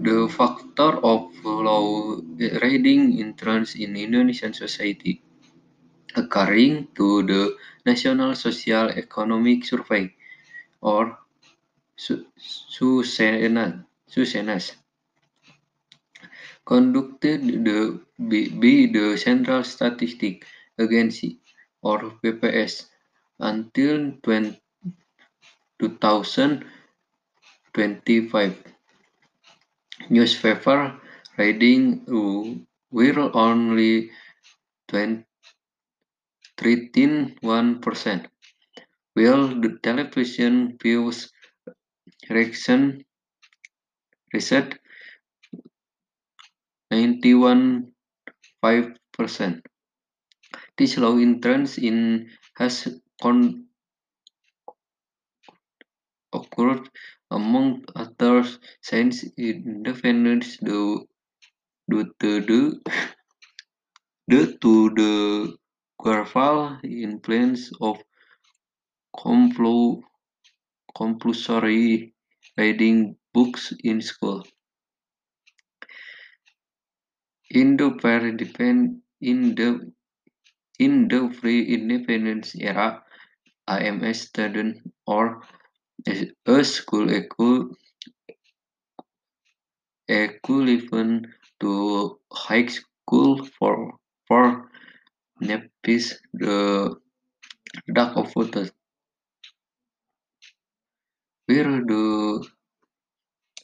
The factor of low reading interest in Indonesian society, according to the National Social Economic Survey, or SUSENA, SUSENAS, conducted the, by the Central Statistic Agency, or BPS, until 20, 2025. Newspaper reading will only 13.1%, while the television views recent reset 91.5%. This low interest in has con occurred among other since independence due, to the due to the gradual influence of complu compulsory reading books in school. In the in the in the pre-independence era, I student or A school equal equivalent to high school for for Nepis the dark of photos. Where